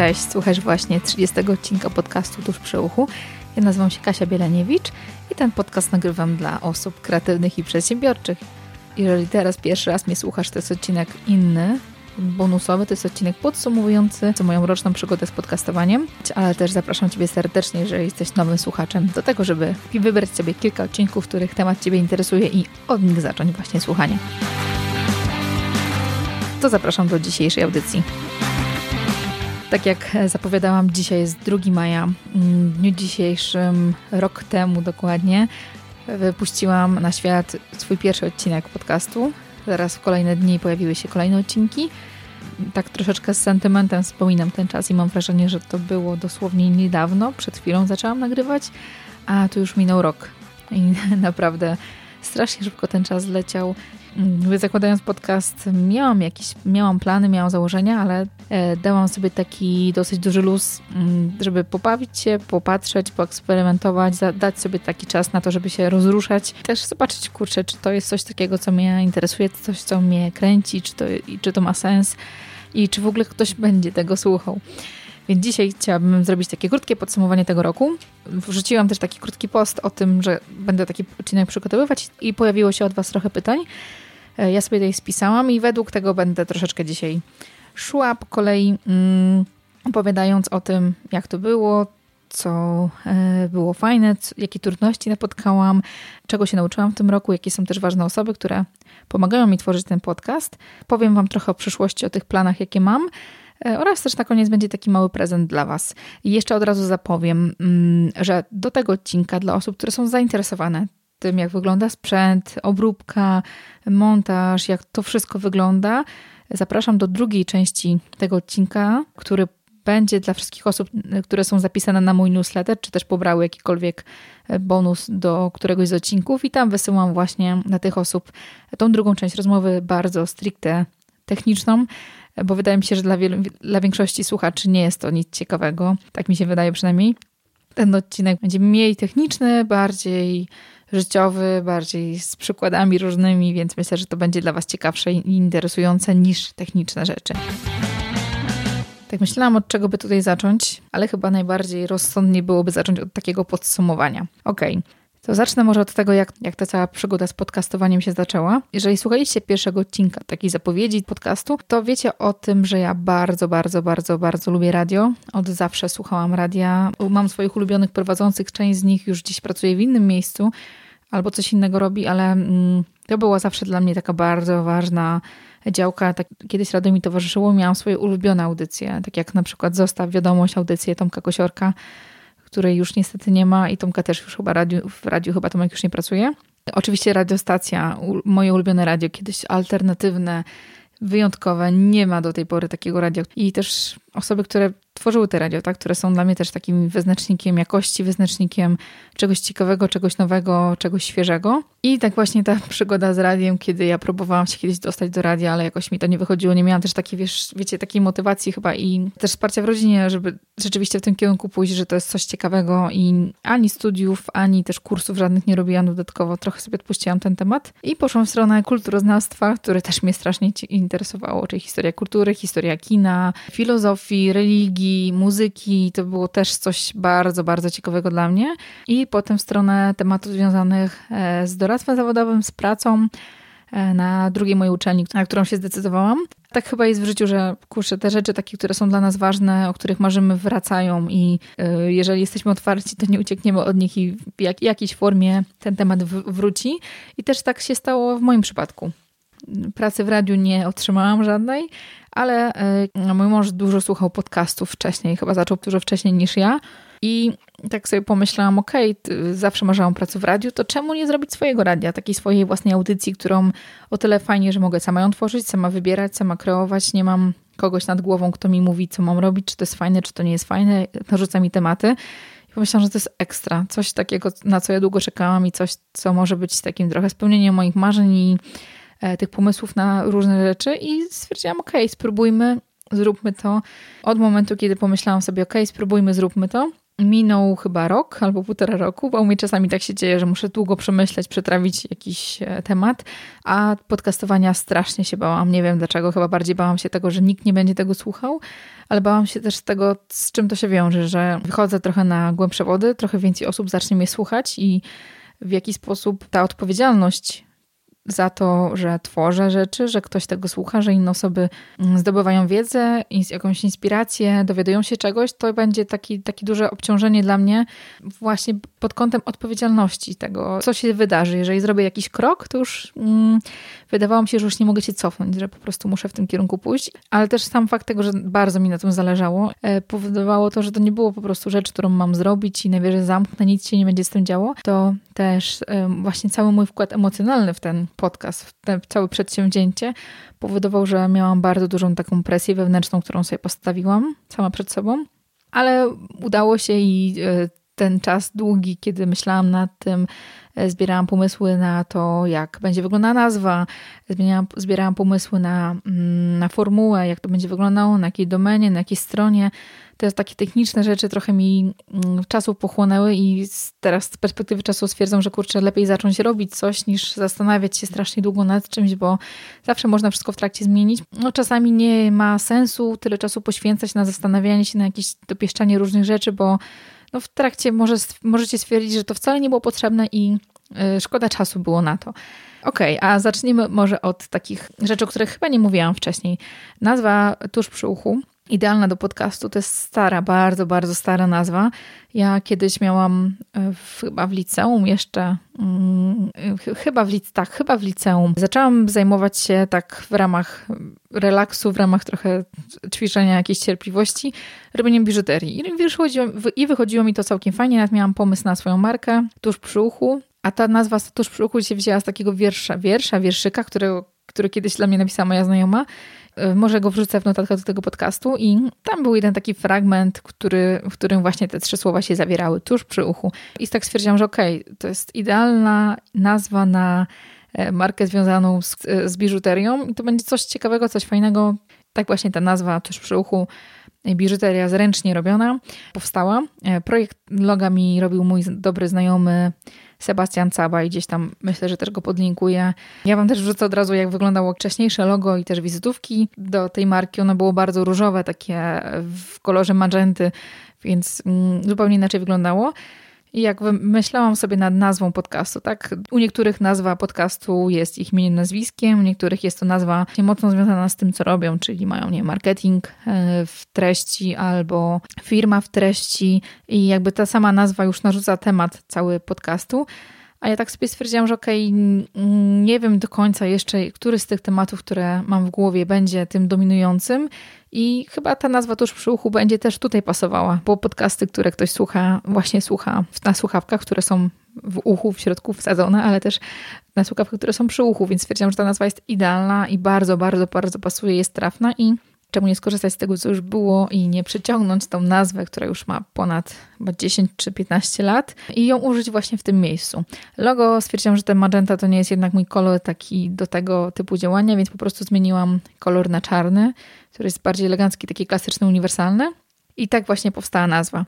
Cześć, słuchasz właśnie 30 odcinka podcastu Tuż przy uchu. Ja nazywam się Kasia Bieleniewicz i ten podcast nagrywam dla osób kreatywnych i przedsiębiorczych. Jeżeli teraz pierwszy raz mnie słuchasz, to jest odcinek inny, bonusowy, to jest odcinek podsumowujący moją roczną przygodę z podcastowaniem, ale też zapraszam Ciebie serdecznie, jeżeli jesteś nowym słuchaczem, do tego, żeby wybrać sobie kilka odcinków, których temat Ciebie interesuje i od nich zacząć właśnie słuchanie. To zapraszam do dzisiejszej audycji. Tak jak zapowiadałam, dzisiaj jest 2 maja. W dniu dzisiejszym, rok temu dokładnie, wypuściłam na świat swój pierwszy odcinek podcastu. Zaraz w kolejne dni pojawiły się kolejne odcinki. Tak troszeczkę z sentymentem wspominam ten czas i mam wrażenie, że to było dosłownie niedawno. Przed chwilą zaczęłam nagrywać, a tu już minął rok. I naprawdę strasznie szybko ten czas leciał. Zakładając podcast, miałam jakieś, miałam plany, miałam założenia, ale e, dałam sobie taki dosyć duży luz, mm, żeby pobawić się, popatrzeć, poeksperymentować, dać sobie taki czas na to, żeby się rozruszać. Też zobaczyć, kurczę, czy to jest coś takiego, co mnie interesuje, coś, co mnie kręci, czy to, czy to ma sens i czy w ogóle ktoś będzie tego słuchał. Więc dzisiaj chciałabym zrobić takie krótkie podsumowanie tego roku. Wrzuciłam też taki krótki post o tym, że będę taki odcinek przygotowywać i pojawiło się od Was trochę pytań. E, ja sobie tutaj spisałam i według tego będę troszeczkę dzisiaj szła po kolei, mm, opowiadając o tym, jak to było, co e, było fajne, jakie trudności napotkałam, czego się nauczyłam w tym roku, jakie są też ważne osoby, które pomagają mi tworzyć ten podcast. Powiem Wam trochę o przyszłości, o tych planach, jakie mam. E, oraz też na koniec będzie taki mały prezent dla Was. I jeszcze od razu zapowiem, mm, że do tego odcinka dla osób, które są zainteresowane tym, jak wygląda sprzęt, obróbka, montaż, jak to wszystko wygląda, zapraszam do drugiej części tego odcinka, który będzie dla wszystkich osób, które są zapisane na mój newsletter, czy też pobrały jakikolwiek bonus do któregoś z odcinków i tam wysyłam właśnie dla tych osób tą drugą część rozmowy bardzo stricte techniczną, bo wydaje mi się, że dla, wielu, dla większości słuchaczy nie jest to nic ciekawego. Tak mi się wydaje przynajmniej. Ten odcinek będzie mniej techniczny, bardziej życiowy, bardziej z przykładami różnymi, więc myślę, że to będzie dla Was ciekawsze i interesujące niż techniczne rzeczy. Tak myślałam, od czego by tutaj zacząć, ale chyba najbardziej rozsądnie byłoby zacząć od takiego podsumowania. Okej, okay. To zacznę może od tego, jak, jak ta cała przygoda z podcastowaniem się zaczęła. Jeżeli słuchaliście pierwszego odcinka takiej zapowiedzi podcastu, to wiecie o tym, że ja bardzo, bardzo, bardzo, bardzo lubię radio. Od zawsze słuchałam radia. Mam swoich ulubionych prowadzących, część z nich już dziś pracuje w innym miejscu albo coś innego robi, ale mm, to była zawsze dla mnie taka bardzo ważna działka. Tak, kiedyś radio mi towarzyszyło, miałam swoje ulubione audycje, tak jak na przykład Zostaw Wiadomość, audycję Tomka Kosiorka, której już niestety nie ma i Tomka też już chyba radiu, w radiu chyba Tomek już nie pracuje. Oczywiście radiostacja, moje ulubione radio, kiedyś alternatywne, wyjątkowe. Nie ma do tej pory takiego radia. I też osoby, które tworzyły te radio, tak? które są dla mnie też takim wyznacznikiem jakości, wyznacznikiem czegoś ciekawego, czegoś nowego, czegoś świeżego. I tak właśnie ta przygoda z radiem, kiedy ja próbowałam się kiedyś dostać do radia, ale jakoś mi to nie wychodziło. Nie miałam też takiej, wiesz, wiecie, takiej motywacji chyba i też wsparcia w rodzinie, żeby rzeczywiście w tym kierunku pójść, że to jest coś ciekawego i ani studiów, ani też kursów żadnych nie robiłam dodatkowo. Trochę sobie odpuściłam ten temat i poszłam w stronę kulturoznawstwa, które też mnie strasznie interesowało, czyli historia kultury, historia kina, filozofii, religii, muzyki. To było też coś bardzo, bardzo ciekawego dla mnie. I potem w stronę tematów związanych e, z doradztwem zawodowym, z pracą e, na drugiej mojej uczelni, na którą się zdecydowałam. Tak chyba jest w życiu, że kurczę, te rzeczy takie, które są dla nas ważne, o których marzymy, wracają i y, jeżeli jesteśmy otwarci, to nie uciekniemy od nich i w jak, jakiejś formie ten temat w, wróci. I też tak się stało w moim przypadku. Pracy w radiu nie otrzymałam żadnej, ale y, mój mąż dużo słuchał podcastów wcześniej, chyba zaczął dużo wcześniej niż ja. I tak sobie pomyślałam, okej, okay, zawsze marzyłam o pracy w radiu, to czemu nie zrobić swojego radia, takiej swojej własnej audycji, którą o tyle fajnie, że mogę sama ją tworzyć, sama wybierać, sama kreować, nie mam kogoś nad głową, kto mi mówi, co mam robić, czy to jest fajne, czy to nie jest fajne, narzuca mi tematy. I pomyślałam, że to jest ekstra, coś takiego, na co ja długo czekałam i coś, co może być takim trochę spełnieniem moich marzeń i e, tych pomysłów na różne rzeczy i stwierdziłam, okay, spróbujmy, zróbmy to. Od momentu, kiedy pomyślałam sobie, okay, spróbujmy, zróbmy to, minął chyba rok albo półtora roku, bo u mnie czasami tak się dzieje, że muszę długo przemyśleć, przetrawić jakiś e, temat, a podcastowania strasznie się bałam. Nie wiem dlaczego, chyba bardziej bałam się tego, że nikt nie będzie tego słuchał, ale bałam się też tego, z czym to się wiąże, że wychodzę trochę na głębsze wody, trochę więcej osób zacznie mnie słuchać i w jaki sposób ta odpowiedzialność za to, że tworzę rzeczy, że ktoś tego słucha, że inne osoby mm, zdobywają wiedzę, jakąś inspirację, dowiadują się czegoś, to będzie taki, takie duże obciążenie dla mnie właśnie pod kątem odpowiedzialności tego, co się wydarzy. Jeżeli zrobię jakiś krok, to już mm, wydawało mi się, że już nie mogę się cofnąć, że po prostu muszę w tym kierunku pójść, ale też sam fakt tego, że bardzo mi na tym zależało, e, powodowało to, że to nie było po prostu rzecz, którą mam zrobić i najwyżej zamknę, nic się nie będzie z tym działo, to też e, właśnie cały mój wkład emocjonalny w ten podcast, w te całe przedsięwzięcie powodował, że miałam bardzo dużą taką presję wewnętrzną, którą sobie postawiłam sama przed sobą. Ale udało się i e, ten czas długi, kiedy myślałam nad tym, zbierałam pomysły na to, jak będzie wyglądała nazwa, zbierałam, zbierałam pomysły na, mm, na formułę, jak to będzie wyglądało, na jakiej domenie, na jakiej stronie. Te takie techniczne rzeczy trochę mi mm, czasu pochłonęły i teraz z perspektywy czasu stwierdzam, że kurczę, lepiej zacząć robić coś niż zastanawiać się strasznie długo nad czymś, bo zawsze można wszystko w trakcie zmienić. No czasami nie ma sensu tyle czasu poświęcać na zastanawianie się, na jakieś dopieszczanie różnych rzeczy, bo no w trakcie może, możecie stwierdzić, że to wcale nie było potrzebne i y, szkoda czasu było na to. Okej, okay, a zacznijmy może od takich rzeczy, o których chyba nie mówiłam wcześniej. Nazwa Tuż przy uchu idealna do podcastu. To jest stara, bardzo, bardzo stara nazwa. Ja kiedyś miałam e, w, chyba w liceum jeszcze, hmm, chyba, w, tak, chyba w liceum. Zaczęłam zajmować się tak w ramach relaksu, w ramach trochę ćwiczenia jakiejś cierpliwości, robieniem biżuterii. I wychodziło, I wychodziło mi to całkiem fajnie. Nawet miałam pomysł na swoją markę tuż przy uchu. A ta nazwa tuż przy uchu się wzięła z takiego wiersza, wiersza wierszyka, który, który kiedyś dla mnie napisała moja znajoma. E, może go wrzucę w notatkach do tego podcastu i tam był jeden taki fragment, który, w którym właśnie te trzy słowa się zawierały tuż przy uchu. I tak stwierdziłam, że okej, okay, to jest idealna nazwa na e, markę związaną z, z biżuterią i to będzie coś ciekawego, coś fajnego. Tak właśnie ta nazwa tuż przy uchu biżuteria zręcznie robiona powstała. E, projekt loga mi robił mój dobry znajomy Sebastian Caba i gdzieś tam myślę, że też go podlinkuję. Ja wam też wrzucę od razu, jak wyglądało wcześniejsze logo i też wizytówki do tej marki. Ono było bardzo różowe, takie w kolorze magenty, więc mm, zupełnie inaczej wyglądało. I jak myślałam sobie nad nazwą podcastu, tak? U niektórych nazwa podcastu jest ich imieniem, nazwiskiem, u niektórych jest to nazwa mocno związana z tym, co robią, czyli mają, nie marketing e, w treści albo firma w treści i jakby ta sama nazwa już narzuca temat cały podcastu. A ja tak sobie stwierdziłam, że okej, okay, nie wiem do końca jeszcze, który z tych tematów, które mam w głowie, będzie tym dominującym. I chyba ta nazwa tuż przy uchu będzie też tutaj pasowała, bo podcasty, które ktoś słucha, właśnie słucha na słuchawkach, które są w uchu, w środku wsadzone, ale też na słuchawkach, które są przy uchu, więc stwierdziłam, że ta nazwa jest idealna i bardzo, bardzo, bardzo pasuje, jest trafna i czemu nie skorzystać z tego, co już było i nie przyciągnąć tą nazwę, która już ma ponad chyba 10 czy 15 lat i ją użyć właśnie w tym miejscu. Logo stwierdziłam, że ten magenta to nie jest jednak mój kolor taki do tego typu działania, więc po prostu zmieniłam kolor na czarny, który jest bardziej elegancki, taki klasyczny, uniwersalny. I tak właśnie powstała nazwa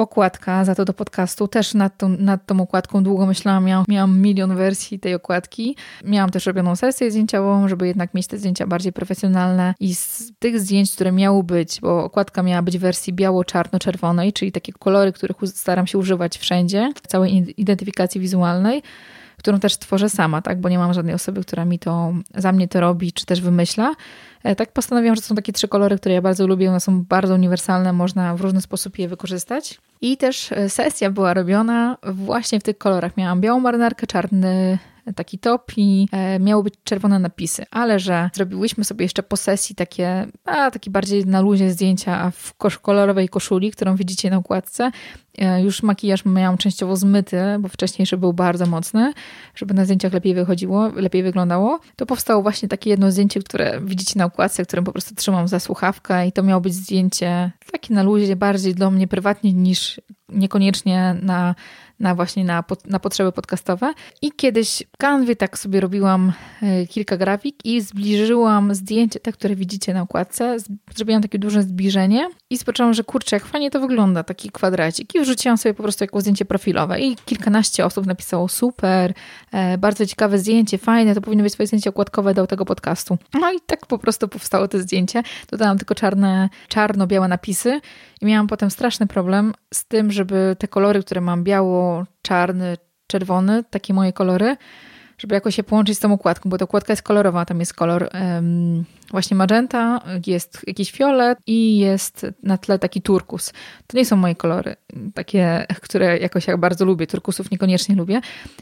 okładka za to do podcastu. Też nad tą, nad tą okładką długo myślałam. Miałam, miałam milion wersji tej okładki. Miałam też robioną sesję zdjęciową, żeby jednak mieć te zdjęcia bardziej profesjonalne. I z tych zdjęć, które miały być, bo okładka miała być w wersji biało-czarno-czerwonej, czyli takie kolory, których staram się używać wszędzie, w całej identyfikacji wizualnej którą też tworzę sama, tak? bo nie mam żadnej osoby, która mi to za mnie to robi, czy też wymyśla. E, tak postanowiłam, że są takie trzy kolory, które ja bardzo lubię, one są bardzo uniwersalne, można w różny sposób je wykorzystać. I też e, sesja była robiona właśnie w tych kolorach. Miałam białą marynarkę, czarny taki top i e, miały być czerwone napisy, ale że zrobiłyśmy sobie jeszcze po sesji takie, a takie bardziej na luzie zdjęcia w kolorowej koszuli, którą widzicie na układce E, już makijaż miałam częściowo zmyty, bo wcześniejszy był bardzo mocny, żeby na zdjęciach lepiej wychodziło, lepiej wyglądało. To powstało właśnie takie jedno zdjęcie, które widzicie na układce, którym po prostu trzymam za słuchawkę i to miało być zdjęcie takie na luzie, bardziej dla mnie prywatnie niż niekoniecznie na na właśnie na, na potrzeby podcastowe. I kiedyś w Canvie tak sobie robiłam e, kilka grafik i zbliżyłam zdjęcie, te, które widzicie na układce. Zrobiłam takie duże zbliżenie i spoczęłam, że kurczę, jak fajnie to wygląda, taki kwadracik. I wrzuciłam sobie po prostu jako zdjęcie profilowe. I kilkanaście osób napisało super, e, bardzo ciekawe zdjęcie, fajne, to powinno być swoje zdjęcie okładkowe do tego podcastu. No i tak po prostu powstało to zdjęcie. Dodałam tylko czarne, czarno-białe napisy i miałam potem straszny problem z tym, żeby te kolory, które mam biało, czarny, czerwony, takie moje kolory, żeby jakoś się połączyć z tą układką, bo ta układka jest kolorowa, tam jest kolor um, właśnie magenta, jest jakiś fiolet i jest na tle taki turkus. To nie są moje kolory, takie, które jakoś jak bardzo lubię, turkusów niekoniecznie lubię,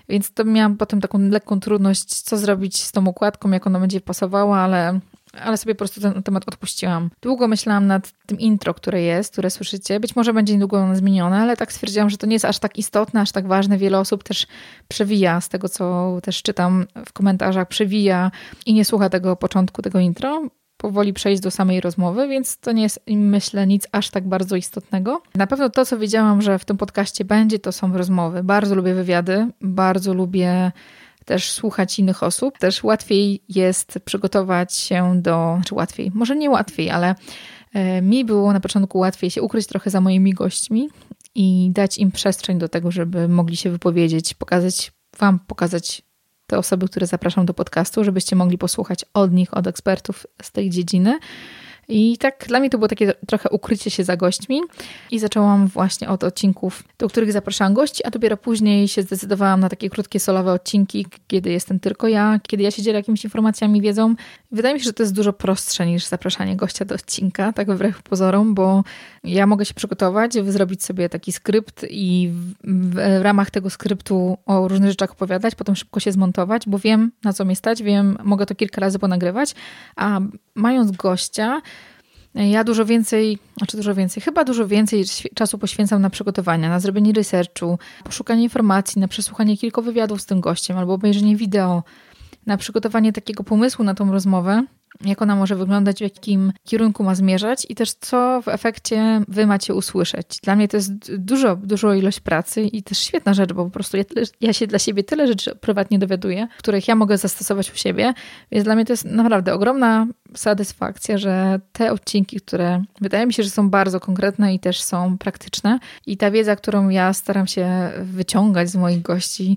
więc to miałam potem taką lekką trudność, co zrobić z tą układką, jak ona będzie pasowała, ale ale sobie po prostu ten temat odpuściłam. Długo myślałam nad tym intro, które jest, które słyszycie. Być może będzie niedługo ono zmienione, ale tak stwierdziłam, że to nie jest aż tak istotne, aż tak ważne. Wiele osób też przewija z tego, co też czytam w komentarzach, przewija i nie słucha tego początku, tego intro. Powoli przejść do samej rozmowy, więc to nie jest, myślę, nic aż tak bardzo istotnego. Na pewno to, co wiedziałam, że w tym podcaście będzie, to są rozmowy. Bardzo lubię wywiady, bardzo lubię też słuchać innych osób. Też łatwiej jest przygotować się do, czy łatwiej, może nie łatwiej, ale e, mi było na początku łatwiej się ukryć trochę za moimi gośćmi i dać im przestrzeń do tego, żeby mogli się wypowiedzieć, pokazać Wam, pokazać te osoby, które zapraszam do podcastu, żebyście mogli posłuchać od nich, od ekspertów z tej dziedziny. I tak dla mnie to było takie trochę ukrycie się za gośćmi i zaczęłam właśnie od odcinków, do których zapraszałam gości, a dopiero później się zdecydowałam na takie krótkie solowe odcinki, kiedy jestem tylko ja, kiedy ja się dzielę jakimiś informacjami, wiedzą. Wydaje mi się, że to jest dużo prostsze niż zapraszanie gościa do odcinka, tak wbrew pozorom, bo ja mogę się przygotować, zrobić sobie taki skrypt i w, w ramach tego skryptu o różnych rzeczach opowiadać, potem szybko się zmontować, bo wiem na co mnie stać, wiem, mogę to kilka razy ponagrywać, a mając gościa, ja dużo więcej, znaczy dużo więcej, chyba dużo więcej czasu poświęcam na przygotowania, na zrobienie researchu, poszukanie informacji, na przesłuchanie kilku wywiadów z tym gościem albo obejrzenie wideo, na przygotowanie takiego pomysłu na tą rozmowę, jak ona może wyglądać, w jakim kierunku ma zmierzać i też co w efekcie wy macie usłyszeć. Dla mnie to jest dużo, dużo ilość pracy i też świetna rzecz, bo po prostu ja, ja się dla siebie tyle rzeczy prywatnie dowiaduję, których ja mogę zastosować u siebie, więc dla mnie to jest naprawdę ogromna satysfakcja, że te odcinki, które wydaje mi się, że są bardzo konkretne i też są praktyczne i ta wiedza, którą ja staram się wyciągać z moich gości,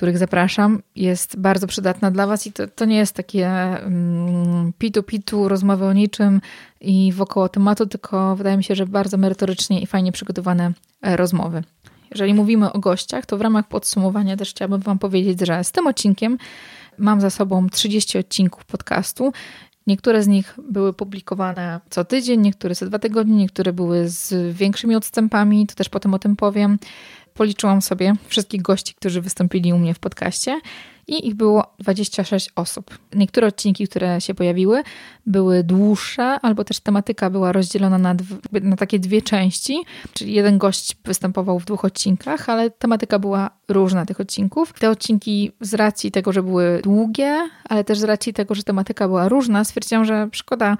których zapraszam, jest bardzo przydatna dla Was i to, to nie jest takie mm, pitu-pitu, rozmowy o niczym i wokoło tematu, tylko wydaje mi się, że bardzo merytorycznie i fajnie przygotowane e, rozmowy. Jeżeli mówimy o gościach, to w ramach podsumowania też chciałabym Wam powiedzieć, że z tym odcinkiem mam za sobą 30 odcinków podcastu. Niektóre z nich były publikowane co tydzień, niektóre co dwa tygodnie, niektóre były z większymi odstępami, to też potem o tym powiem policzyłam sobie wszystkich gości, którzy wystąpili u mnie w podcaście i ich było 26 osób. Niektóre odcinki, które się pojawiły, były dłuższe, albo też tematyka była rozdzielona na, na takie dwie części, czyli jeden gość występował w dwóch odcinkach, ale tematyka była różna tych odcinków. Te odcinki z racji tego, że były długie, ale też z racji tego, że tematyka była różna, stwierdziłam, że szkoda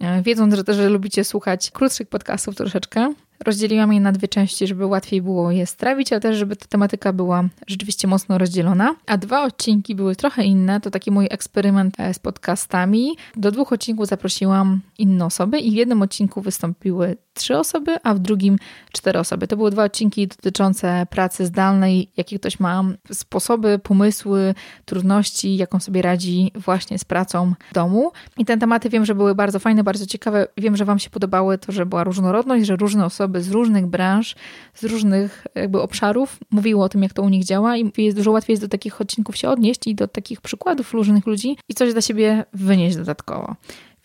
e, wiedząc, że też lubicie słuchać krótszych podcastów troszeczkę, Rozdzieliłam je na dwie części, żeby łatwiej było je strawić, ale też, żeby ta tematyka była rzeczywiście mocno rozdzielona. A dwa odcinki były trochę inne. To taki mój eksperyment e, z podcastami. Do dwóch odcinków zaprosiłam inne osoby i w jednym odcinku wystąpiły trzy osoby, a w drugim cztery osoby. To były dwa odcinki dotyczące pracy zdalnej, jakie ktoś ma sposoby, pomysły, trudności, jaką sobie radzi właśnie z pracą w domu. I te tematy wiem, że były bardzo fajne, bardzo ciekawe. Wiem, że Wam się podobały to, że była różnorodność, że różne osoby z różnych branż, z różnych jakby obszarów mówiły o tym, jak to u nich działa i jest dużo łatwiej jest do takich odcinków się odnieść i do takich przykładów różnych ludzi i coś dla siebie wynieść dodatkowo.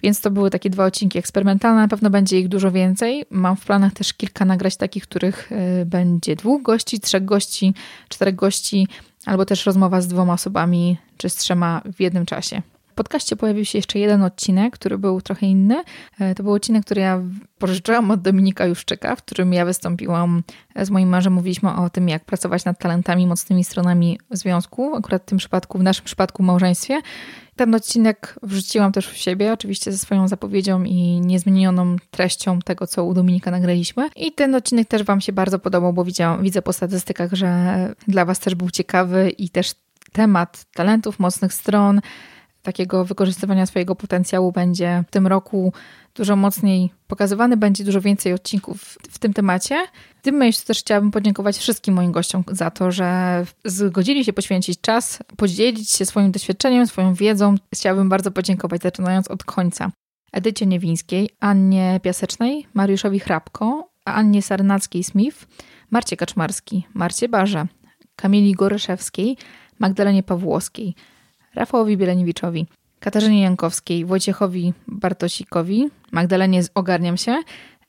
Więc to były takie dwa odcinki eksperymentalne, na pewno będzie ich dużo więcej. Mam w planach też kilka nagrać takich, których y, będzie dwóch gości, trzech gości, czterech gości, albo też rozmowa z dwoma osobami czy z trzema w jednym czasie. Podcaście pojawił się jeszcze jeden odcinek, który był trochę inny. E, to był odcinek, który ja pożyczyłam od Dominika Juszczyka, w którym ja wystąpiłam z moim mężem. Mówiliśmy o tym, jak pracować nad talentami, mocnymi stronami związku, akurat w tym przypadku, w naszym przypadku w małżeństwie. Ten odcinek wrzuciłam też w siebie, oczywiście ze swoją zapowiedzią i niezmienioną treścią tego, co u Dominika nagraliśmy. I ten odcinek też Wam się bardzo podobał, bo widziałam, widzę po statystykach, że dla Was też był ciekawy i też temat talentów, mocnych stron, takiego wykorzystywania swojego potencjału będzie w tym roku dużo mocniej pokazywany, będzie dużo więcej odcinków w tym temacie. W tym miejscu też chciałabym podziękować wszystkim moim gościom za to, że zgodzili się poświęcić czas, podzielić się swoim doświadczeniem, swoją wiedzą. Chciałabym bardzo podziękować, zaczynając od końca. Edycie Niewińskiej, Annie Piasecznej, Mariuszowi Hrabko, Annie Sarnackiej-Smith, Marcie Kaczmarski, Marcie Barze, Kamili Goryszewskiej, Magdalenie Pawłowskiej, Rafałowi Bieleniewiczowi, Katarzynie Jankowskiej, Wojciechowi Bartosikowi, Magdalenie Ogarniam się,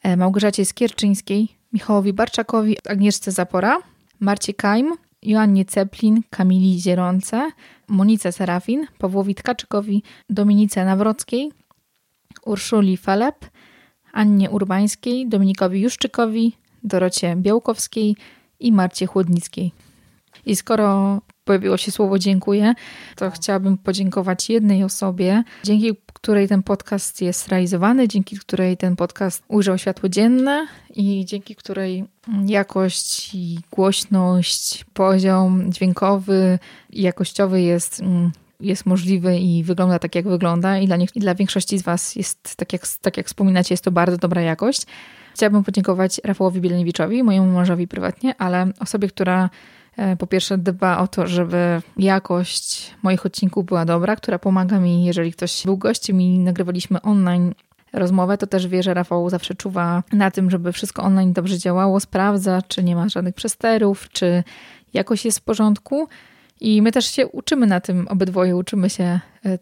e, Małgorzacie Skierczyńskiej, Michałowi Barczakowi, Agnieszce Zapora, Marcie Kajm, Joannie Ceplin, Kamili Zieronce, Monice Serafin, Pawłowi Tkaczykowi, Dominice Nawrockiej, Urszuli Falep, Annie Urbańskiej, Dominikowi Juszczykowi, Dorocie Białkowskiej i Marcie Chłodnickiej. I skoro pojawiło się słowo dziękuję, to chciałabym podziękować jednej osobie, dzięki której ten podcast jest realizowany, dzięki której ten podcast ujrzał światło dzienne i dzięki której jakość i głośność, poziom dźwiękowy i jakościowy jest mm, jest możliwy i wygląda tak, jak wygląda, i dla, i dla większości z Was jest, tak jak, tak jak wspominacie, jest to bardzo dobra jakość. Chciałabym podziękować Rafałowi Bieleniewiczowi, mojemu mężowi prywatnie, ale osobie, która po pierwsze dba o to, żeby jakość moich odcinków była dobra, która pomaga mi, jeżeli ktoś był gościem i nagrywaliśmy online rozmowę, to też wie, że Rafał zawsze czuwa na tym, żeby wszystko online dobrze działało, sprawdza, czy nie ma żadnych przesterów, czy jakość jest w porządku. I my też się uczymy na tym, obydwoje uczymy się e,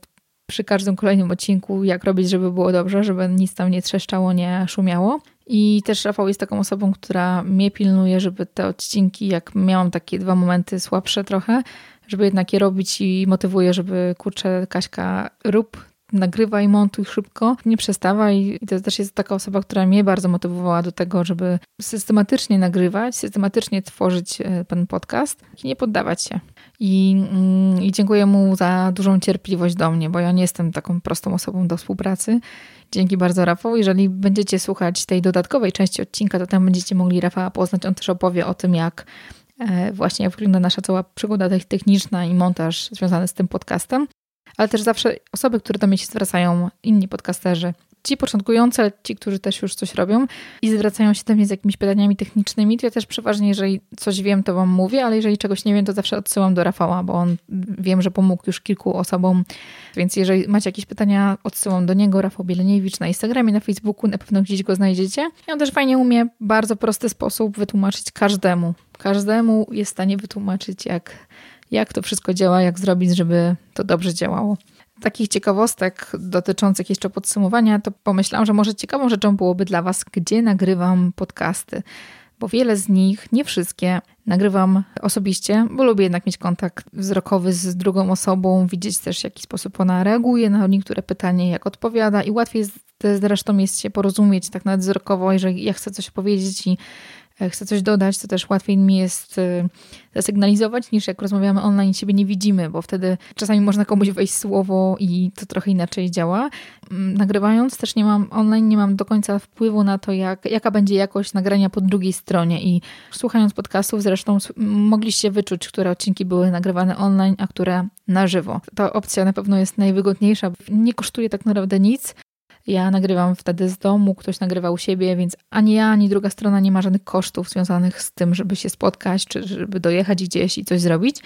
przy każdym kolejnym odcinku, jak robić, żeby było dobrze, żeby nic tam nie trzeszczało, nie szumiało. I też Rafał jest taką osobą, która mnie pilnuje, żeby te odcinki, jak miałam takie dwa momenty słabsze trochę, żeby jednak je robić i motywuje, żeby kurczę, Kaśka, rób, nagrywaj, montuj szybko, nie przestawaj. I to też jest taka osoba, która mnie bardzo motywowała do tego, żeby systematycznie nagrywać, systematycznie tworzyć e, ten podcast i nie poddawać się. I, mm, I dziękuję mu za dużą cierpliwość do mnie, bo ja nie jestem taką prostą osobą do współpracy. Dzięki bardzo, Rafał. Jeżeli będziecie słuchać tej dodatkowej części odcinka, to tam będziecie mogli Rafała poznać. On też opowie o tym, jak e, właśnie jak wygląda nasza cała przygoda techniczna i montaż związany z tym podcastem. Ale też zawsze osoby, które do mnie się zwracają, inni podcasterzy, ci początkujący, ale ci, którzy też już coś robią i zwracają się do mnie z jakimiś pytaniami technicznymi, to ja też przeważnie, jeżeli coś wiem, to wam mówię, ale jeżeli czegoś nie wiem, to zawsze odsyłam do Rafała, bo on wiem, że pomógł już kilku osobom, więc jeżeli macie jakieś pytania, odsyłam do niego, Rafał Bieleniewicz na Instagramie, na Facebooku, na pewno gdzieś go znajdziecie. I on też fajnie umie w bardzo prosty sposób wytłumaczyć każdemu. Każdemu jest w stanie wytłumaczyć, jak, jak to wszystko działa, jak zrobić, żeby to dobrze działało takich ciekawostek dotyczących jeszcze podsumowania, to pomyślałam, że może ciekawą rzeczą byłoby dla Was, gdzie nagrywam podcasty. Bo wiele z nich, nie wszystkie, nagrywam osobiście, bo lubię jednak mieć kontakt wzrokowy z drugą osobą, widzieć też w jaki sposób ona reaguje na niektóre pytanie, jak odpowiada i łatwiej zresztą jest się porozumieć tak nawet wzrokowo, jeżeli ja chcę coś powiedzieć i chcę coś dodać, to też łatwiej mi jest e, zasygnalizować, niż jak rozmawiamy online i siebie nie widzimy, bo wtedy czasami można komuś wejść słowo i to trochę inaczej działa. Mm, nagrywając też nie mam online, nie mam do końca wpływu na to, jak, jaka będzie jakość nagrania po drugiej stronie i słuchając podcastów zresztą mogliście wyczuć, które odcinki były nagrywane online, a które na żywo. Ta opcja na pewno jest najwygodniejsza, nie kosztuje tak naprawdę nic, ja nagrywam wtedy z domu, ktoś nagrywa u siebie, więc ani ja, ani druga strona nie ma żadnych kosztów związanych z tym, żeby się spotkać, czy żeby dojechać gdzieś i coś zrobić.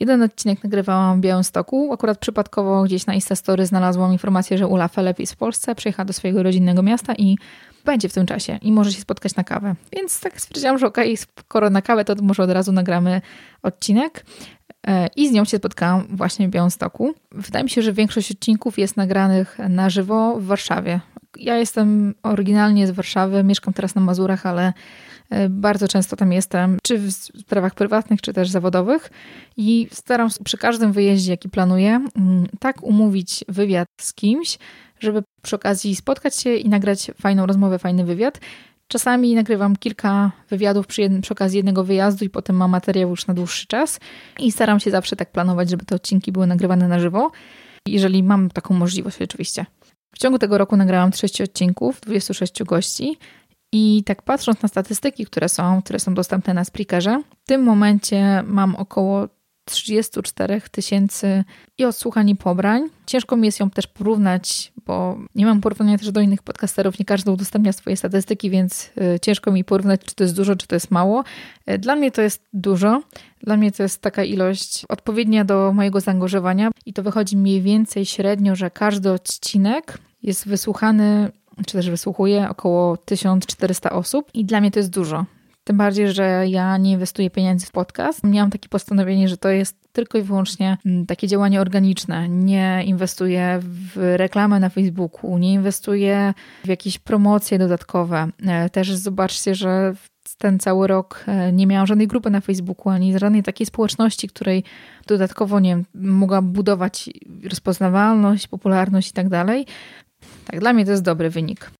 Jeden odcinek nagrywałam w Białymstoku. Akurat przypadkowo gdzieś na Instastory znalazłam informację, że Ula Felep jest w Polsce, przyjechała do swojego rodzinnego miasta i będzie w tym czasie i może się spotkać na kawę. Więc tak stwierdziłam, że okej, okay, skoro na kawę, to może od razu nagramy odcinek. E, I z nią się spotkałam właśnie w Białymstoku. Wydaje mi się, że większość odcinków jest nagranych na żywo w Warszawie. Ja jestem oryginalnie z Warszawy, mieszkam teraz na Mazurach, ale e, bardzo często tam jestem, czy w sprawach prywatnych, czy też zawodowych i staram się przy każdym wyjeździe, jaki planuję, mm, tak umówić wywiad z kimś, żeby przy okazji spotkać się i nagrać fajną rozmowę, fajny wywiad. Czasami nagrywam kilka wywiadów przy, jednym, przy okazji jednego wyjazdu i potem mam materiał już na dłuższy czas i staram się zawsze tak planować, żeby te odcinki były nagrywane na żywo, jeżeli mam taką możliwość oczywiście. W ciągu tego roku nagrałam 30 odcinków, 26 gości i tak patrząc na statystyki, które są, które są dostępne na Spreakerze, w tym momencie mam około 34 tysięcy i odsłuchań i pobrań. Ciężko mi jest ją też porównać, bo nie mam porównania też do innych podcasterów, nie każdy udostępnia swoje statystyki, więc y, ciężko mi porównać, czy to jest dużo, czy to jest mało. Y, dla mnie to jest dużo. Dla mnie to jest taka ilość odpowiednia do mojego zaangażowania i to wychodzi mniej więcej średnio, że każdy odcinek jest wysłuchany czy też wysłuchuje około 1400 osób i dla mnie to jest dużo. Tym bardziej, że ja nie inwestuję pieniędzy w podcast. Miałam takie postanowienie, że to jest tylko i wyłącznie mm, takie działanie organiczne. Nie inwestuję w reklamę na Facebooku, nie inwestuję w jakieś promocje dodatkowe. E, też zobaczcie, że ten cały rok e, nie miałam żadnej grupy na Facebooku, ani żadnej takiej społeczności, której dodatkowo nie mogła budować rozpoznawalność, popularność i tak dalej. Tak, dla mnie to jest dobry wynik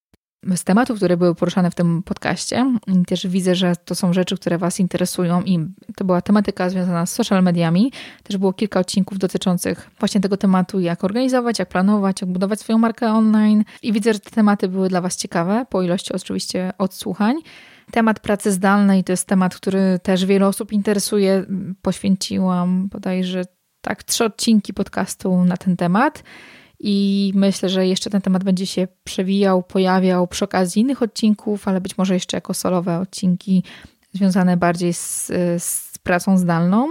z tematów, które były poruszane w tym podcaście. Też widzę, że to są rzeczy, które Was interesują i to była tematyka związana z social mediami. Też było kilka odcinków dotyczących właśnie tego tematu, jak organizować, jak planować, jak budować swoją markę online. I widzę, że te tematy były dla Was ciekawe, po ilości oczywiście odsłuchań. Temat pracy zdalnej to jest temat, który też wiele osób interesuje. Poświęciłam bodajże tak trzy odcinki podcastu na ten temat. I myślę, że jeszcze ten temat będzie się przewijał, pojawiał przy okazji innych odcinków, ale być może jeszcze jako solowe odcinki związane bardziej z, z pracą zdalną.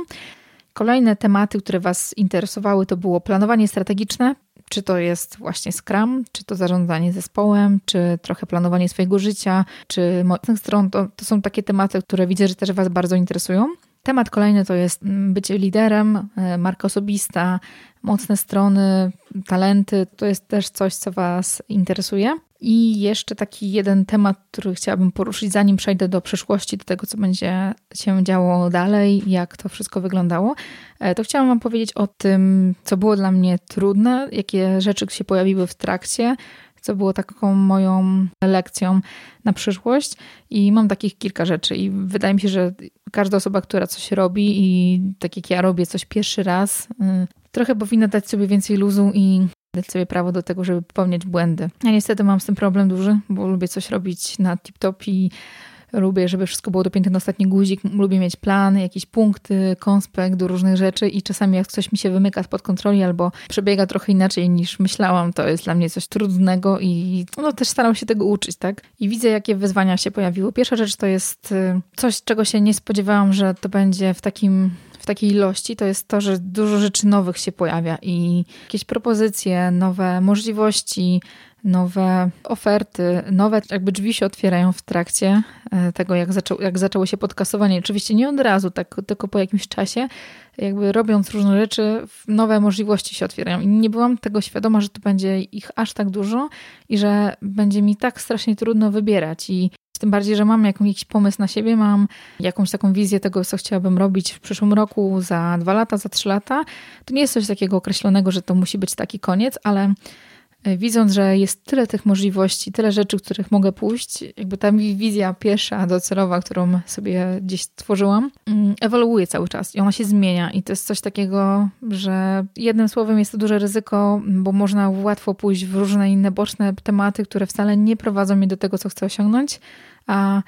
Kolejne tematy, które Was interesowały, to było planowanie strategiczne, czy to jest właśnie Scrum, czy to zarządzanie zespołem, czy trochę planowanie swojego życia, czy mocnych stron. To, to są takie tematy, które widzę, że też Was bardzo interesują. Temat kolejny to jest mm, bycie liderem, e, marka osobista, mocne strony, talenty. To jest też coś, co Was interesuje. I jeszcze taki jeden temat, który chciałabym poruszyć, zanim przejdę do przyszłości, do tego, co będzie się działo dalej, jak to wszystko wyglądało, e, to chciałam Wam powiedzieć o tym, co było dla mnie trudne, jakie rzeczy się pojawiły w trakcie, co było taką moją lekcją na przyszłość. I mam takich kilka rzeczy. I wydaje mi się, że każda osoba, która coś robi i tak jak ja robię coś pierwszy raz, y, trochę powinna dać sobie więcej luzu i dać sobie prawo do tego, żeby popełniać błędy. Ja niestety mam z tym problem duży, bo lubię coś robić na tip-top i Lubię, żeby wszystko było dopięte na ostatni guzik. Lubię mieć plan, jakieś punkty, konspekt do różnych rzeczy i czasami jak coś mi się wymyka spod kontroli albo przebiega trochę inaczej niż myślałam, to jest dla mnie coś trudnego i no, też staram się tego uczyć, tak? I widzę, jakie wyzwania się pojawiły. Pierwsza rzecz to jest y, coś, czego się nie spodziewałam, że to będzie w takim takiej ilości, to jest to, że dużo rzeczy nowych się pojawia i jakieś propozycje, nowe możliwości, nowe oferty, nowe jakby drzwi się otwierają w trakcie e, tego, jak, zaczą, jak zaczęło się podkasowanie. Oczywiście nie od razu, tak, tylko po jakimś czasie, jakby robiąc różne rzeczy, nowe możliwości się otwierają. I nie byłam tego świadoma, że to będzie ich aż tak dużo i że będzie mi tak strasznie trudno wybierać. I tym bardziej, że mam jakiś pomysł na siebie, mam jakąś taką wizję tego, co chciałabym robić w przyszłym roku, za dwa lata, za trzy lata. To nie jest coś takiego określonego, że to musi być taki koniec, ale widząc, że jest tyle tych możliwości, tyle rzeczy, których mogę pójść, jakby ta wizja pierwsza, docelowa, którą sobie gdzieś stworzyłam, mm, ewoluuje cały czas i ona się zmienia. I to jest coś takiego, że jednym słowem jest to duże ryzyko, bo można łatwo pójść w różne inne boczne tematy, które wcale nie prowadzą mnie do tego, co chcę osiągnąć, a e,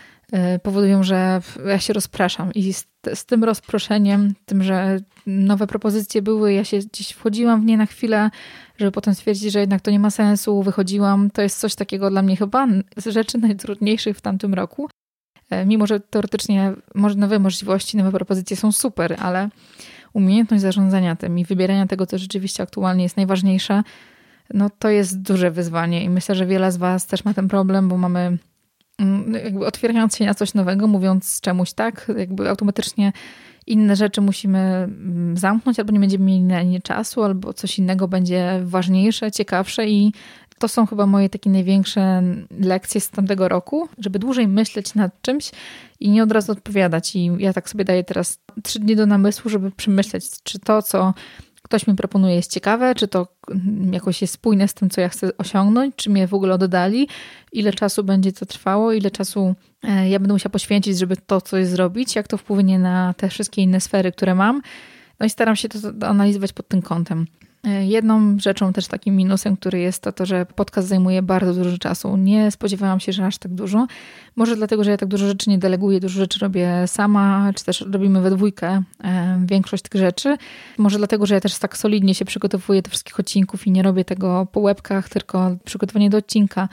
powodują, że ja się rozpraszam. I z, z, tym rozproszeniem, tym, że nowe propozycje były, ja się gdzieś wchodziłam w nie na chwilę, żeby potem stwierdzić, że jednak to nie ma sensu, wychodziłam. To jest coś takiego dla mnie chyba z rzeczy najtrudniejszych w tamtym roku. E, mimo, że teoretycznie nowe możliwości, nowe propozycje są super, ale umiejętność zarządzania tym i wybierania tego, co rzeczywiście aktualnie jest najważniejsze, no to jest duże wyzwanie i myślę, że wiele z Was też ma ten problem, bo mamy jakby otwierając się na coś nowego, mówiąc czemuś tak, jakby automatycznie inne rzeczy musimy mm, zamknąć, albo nie będziemy mieli na nie czasu, albo coś innego będzie ważniejsze, ciekawsze i To są chyba moje takie największe lekcje z tamtego roku, żeby dłużej myśleć nad czymś i nie od razu odpowiadać. I ja tak sobie daję teraz trzy dni do namysłu, żeby przemyśleć, czy to, co ktoś mi proponuje jest ciekawe, czy to jakoś jest spójne z tym, co ja chcę osiągnąć, czy mnie w ogóle oddali, ile czasu będzie to trwało, ile czasu e, ja będę musiała poświęcić, żeby to coś zrobić, jak to wpłynie na te wszystkie inne sfery, które mam. No i staram się to analizować pod tym kątem. E, jedną rzeczą, też takim minusem, który jest, to to, że podcast zajmuje bardzo dużo czasu. Nie spodziewałam się, że aż tak dużo. Może dlatego, że ja tak dużo rzeczy nie deleguję, dużo rzeczy robię sama, czy też robimy we dwójkę e, większość tych rzeczy. Może dlatego, że ja też tak solidnie się przygotowuję do wszystkich odcinków i nie robię tego po łebkach, tylko przygotowanie do odcinka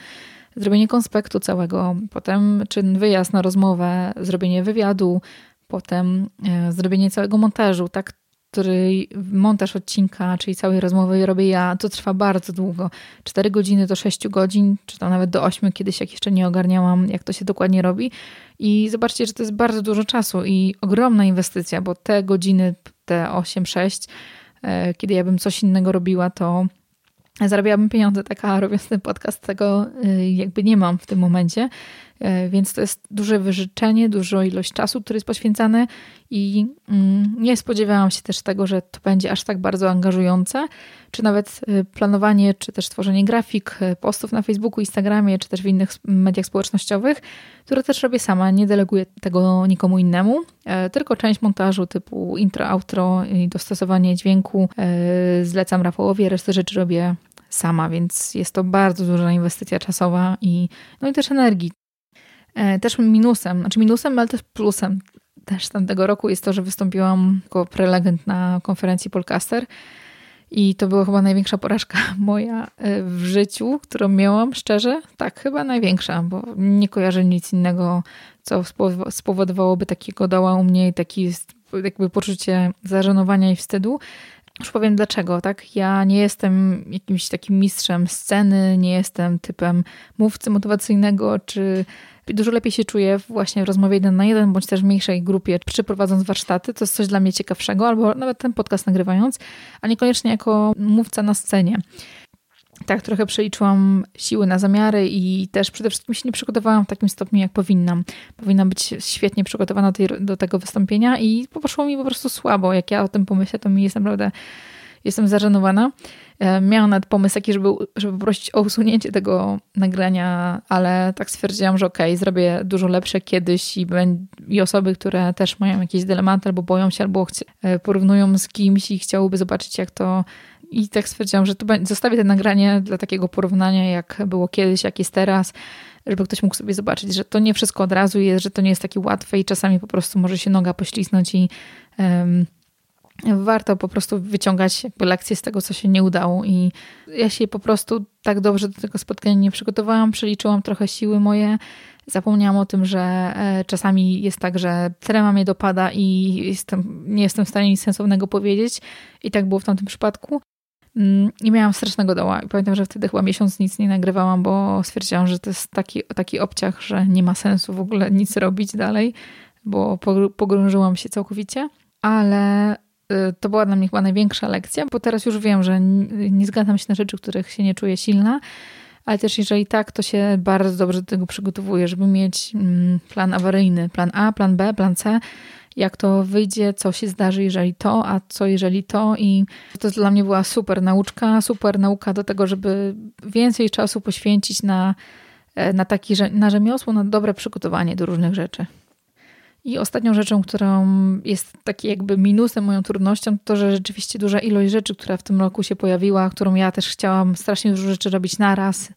zrobienie konspektu całego, potem czy wyjazd na rozmowę, zrobienie wywiadu, potem e, zrobienie całego montażu. Tak który montaż odcinka, czyli całej rozmowy robię ja, to trwa bardzo długo. 4 godziny do 6 godzin, czy tam nawet do 8, kiedyś jak jeszcze nie ogarniałam, jak to się dokładnie robi. I zobaczcie, że to jest bardzo dużo czasu i ogromna inwestycja, bo te godziny, te 8-6, e, kiedy ja bym coś innego robiła, to zarabiałabym pieniądze, taka robiąc ten podcast, tego e, jakby nie mam w tym momencie. E, więc to jest duże wyżyczenie, dużo ilość czasu, który jest poświęcany i mm, nie spodziewałam się też tego, że to będzie aż tak bardzo angażujące, czy nawet e, planowanie, czy też tworzenie grafik, e, postów na Facebooku, Instagramie, czy też w innych mediach społecznościowych, które też robię sama, nie deleguję tego nikomu innemu, tylko część montażu typu intro, outro i dostosowanie dźwięku. Zlecam Rafałowi, resztę rzeczy robię sama, więc jest to bardzo duża inwestycja czasowa i, no i też energii. E, też minusem, znaczy minusem, ale też plusem też tamtego roku jest to, że wystąpiłam jako prelegent na konferencji Polcaster i to była chyba największa porażka moja e, w życiu, którą miałam, szczerze. Tak, chyba największa, bo nie kojarzę nic innego, co spowodowałoby takiego doła u mnie i takie jakby poczucie zażenowania i wstydu. Już powiem dlaczego, tak? Ja nie jestem jakimś takim mistrzem sceny, nie jestem typem mówcy motywacyjnego czy Dużo lepiej się czuję właśnie w rozmowie jeden na jeden, bądź też w mniejszej grupie, przeprowadząc warsztaty. To jest coś dla mnie ciekawszego, albo nawet ten podcast nagrywając, a niekoniecznie jako mówca na scenie. Tak, trochę przeliczyłam siły na zamiary i też przede wszystkim się nie przygotowałam w takim stopniu, jak powinnam. Powinnam być świetnie przygotowana do tego wystąpienia i poszło mi po prostu słabo. Jak ja o tym pomyślę, to mi jest naprawdę, jestem zażenowana. E, miałam nawet pomysł taki, żeby, żeby poprosić o usunięcie tego nagrania, ale tak stwierdziłam, że okej, okay, zrobię dużo lepsze kiedyś i, i osoby, które też mają jakieś dylematy albo boją się, albo e, porównują z kimś i chciałyby zobaczyć, jak to i tak stwierdziłam, że to zostawię to nagranie dla takiego porównania, jak było kiedyś, jak jest teraz, żeby ktoś mógł sobie zobaczyć, że to nie wszystko od razu jest, że to nie jest takie łatwe i czasami po prostu może się noga pośliznąć i um, warto po prostu wyciągać lekcje z tego, co się nie udało. I ja się po prostu tak dobrze do tego spotkania nie przygotowałam, przeliczyłam trochę siły moje. Zapomniałam o tym, że e, czasami jest tak, że trema mnie dopada i jestem, nie jestem w stanie nic sensownego powiedzieć. I tak było w tamtym przypadku. Mm, I miałam strasznego doła. I pamiętam, że wtedy chyba miesiąc nic nie nagrywałam, bo stwierdziłam, że to jest taki, taki obciach, że nie ma sensu w ogóle nic robić dalej, bo pogrążyłam się całkowicie. Ale to była dla mnie chyba największa lekcja, bo teraz już wiem, że nie zgadzam się na rzeczy, których się nie czuję silna, ale też jeżeli tak, to się bardzo dobrze do tego przygotowuję, żeby mieć mm, plan awaryjny, plan A, plan B, plan C, jak to wyjdzie, co się zdarzy, jeżeli to, a co jeżeli to. I to dla mnie była super nauczka, super nauka do tego, żeby więcej czasu poświęcić na, e, na taki na rzemiosło, na dobre przygotowanie do różnych rzeczy. I ostatnią rzeczą, którą jest taki jakby minusem, moją trudnością, to, że rzeczywiście duża ilość rzeczy, która w tym roku się pojawiła, którą ja też chciałam strasznie dużo rzeczy robić naraz